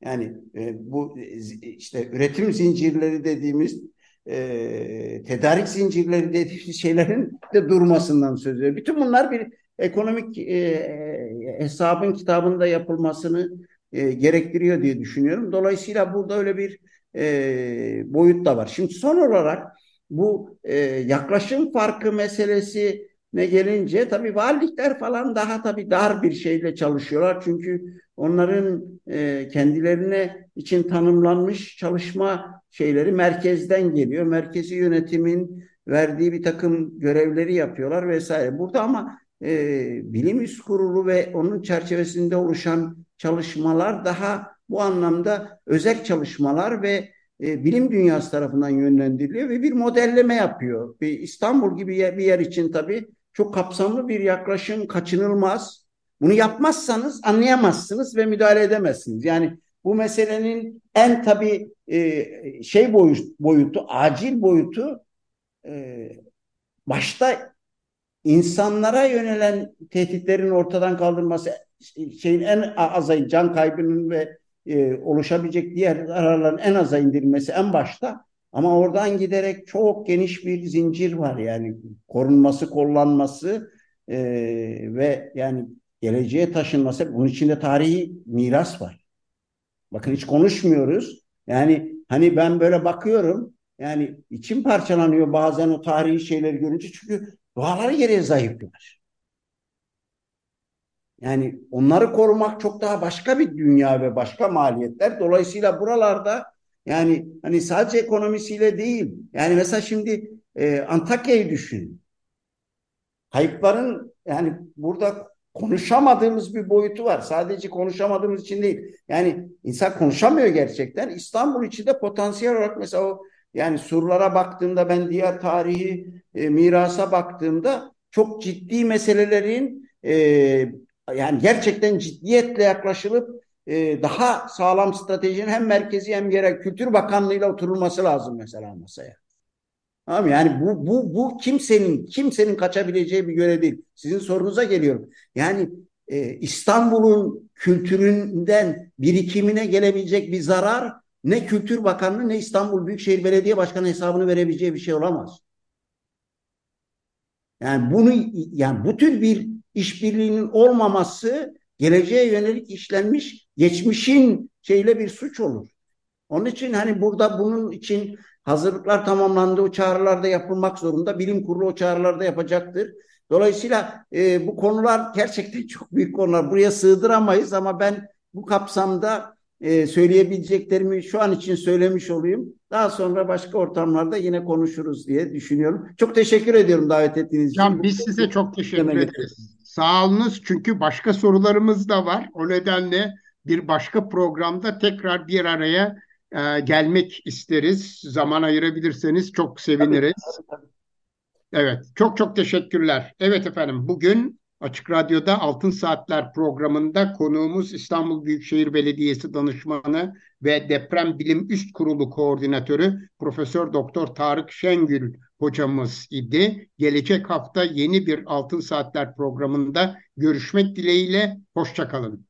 Speaker 3: Yani e, bu işte üretim zincirleri dediğimiz e, tedarik zincirleri dediğimiz şeylerin de durmasından söz ediyor. Bütün bunlar bir ekonomik e, hesabın kitabında yapılmasını e, gerektiriyor diye düşünüyorum. Dolayısıyla burada öyle bir e, boyut da var. Şimdi son olarak bu e, yaklaşım farkı meselesi ne gelince tabii valilikler falan daha tabii dar bir şeyle çalışıyorlar. Çünkü onların e, kendilerine için tanımlanmış çalışma şeyleri merkezden geliyor. Merkezi yönetimin verdiği bir takım görevleri yapıyorlar vesaire. Burada ama e, bilim üst kurulu ve onun çerçevesinde oluşan çalışmalar daha bu anlamda özel çalışmalar ve e, bilim dünyası tarafından yönlendiriliyor ve bir modelleme yapıyor. Bir İstanbul gibi bir yer için tabii çok kapsamlı bir yaklaşım kaçınılmaz. Bunu yapmazsanız anlayamazsınız ve müdahale edemezsiniz. Yani bu meselenin en tabii e, şey boyut, boyutu, acil boyutu e, başta insanlara yönelen tehditlerin ortadan kaldırılması, şeyin en aza can kaybının ve e, oluşabilecek diğer zararların en aza indirilmesi en başta ama oradan giderek çok geniş bir zincir var yani korunması, kollanması e, ve yani geleceğe taşınması. Bunun içinde tarihi miras var. Bakın hiç konuşmuyoruz. Yani hani ben böyle bakıyorum yani içim parçalanıyor bazen o tarihi şeyleri görünce çünkü doğaları geriye zayıflar. Yani onları korumak çok daha başka bir dünya ve başka maliyetler. Dolayısıyla buralarda yani hani sadece ekonomisiyle değil. Yani mesela şimdi e, Antakya'yı düşün. Kayıpların yani burada konuşamadığımız bir boyutu var. Sadece konuşamadığımız için değil. Yani insan konuşamıyor gerçekten. İstanbul içinde potansiyel olarak mesela o yani surlara baktığımda ben diğer tarihi e, mirasa baktığımda çok ciddi meselelerin e, yani gerçekten ciddiyetle yaklaşılıp e, daha sağlam stratejinin hem merkezi hem yerel Kültür Bakanlığı'yla oturulması lazım mesela masaya. Tamam yani bu bu bu kimsenin kimsenin kaçabileceği bir görev değil. Sizin sorunuza geliyorum. Yani e, İstanbul'un kültüründen birikimine gelebilecek bir zarar ne Kültür Bakanlığı ne İstanbul Büyükşehir Belediye Başkanı hesabını verebileceği bir şey olamaz. Yani bunu yani bu tür bir işbirliğinin olmaması geleceğe yönelik işlenmiş geçmişin şeyle bir suç olur. Onun için hani burada bunun için hazırlıklar tamamlandı. O çağrılarda yapılmak zorunda. Bilim kurulu o çağrılarda yapacaktır. Dolayısıyla e, bu konular gerçekten <laughs> çok büyük konular. Buraya sığdıramayız ama ben bu kapsamda e, söyleyebileceklerimi şu an için söylemiş olayım. Daha sonra başka ortamlarda yine konuşuruz diye düşünüyorum. Çok teşekkür ediyorum davet ettiğiniz için.
Speaker 2: Can, biz size çok teşekkür ederiz. Sağ olunuz çünkü başka sorularımız da var. O nedenle bir başka programda tekrar bir araya e, gelmek isteriz. Zaman ayırabilirseniz çok seviniriz. Tabii, tabii, tabii. Evet, çok çok teşekkürler. Evet efendim, bugün Açık Radyo'da Altın Saatler programında konuğumuz İstanbul Büyükşehir Belediyesi danışmanı ve Deprem Bilim Üst Kurulu koordinatörü Profesör Doktor Tarık Şengül hocamız idi. Gelecek hafta yeni bir Altın Saatler programında görüşmek dileğiyle hoşçakalın.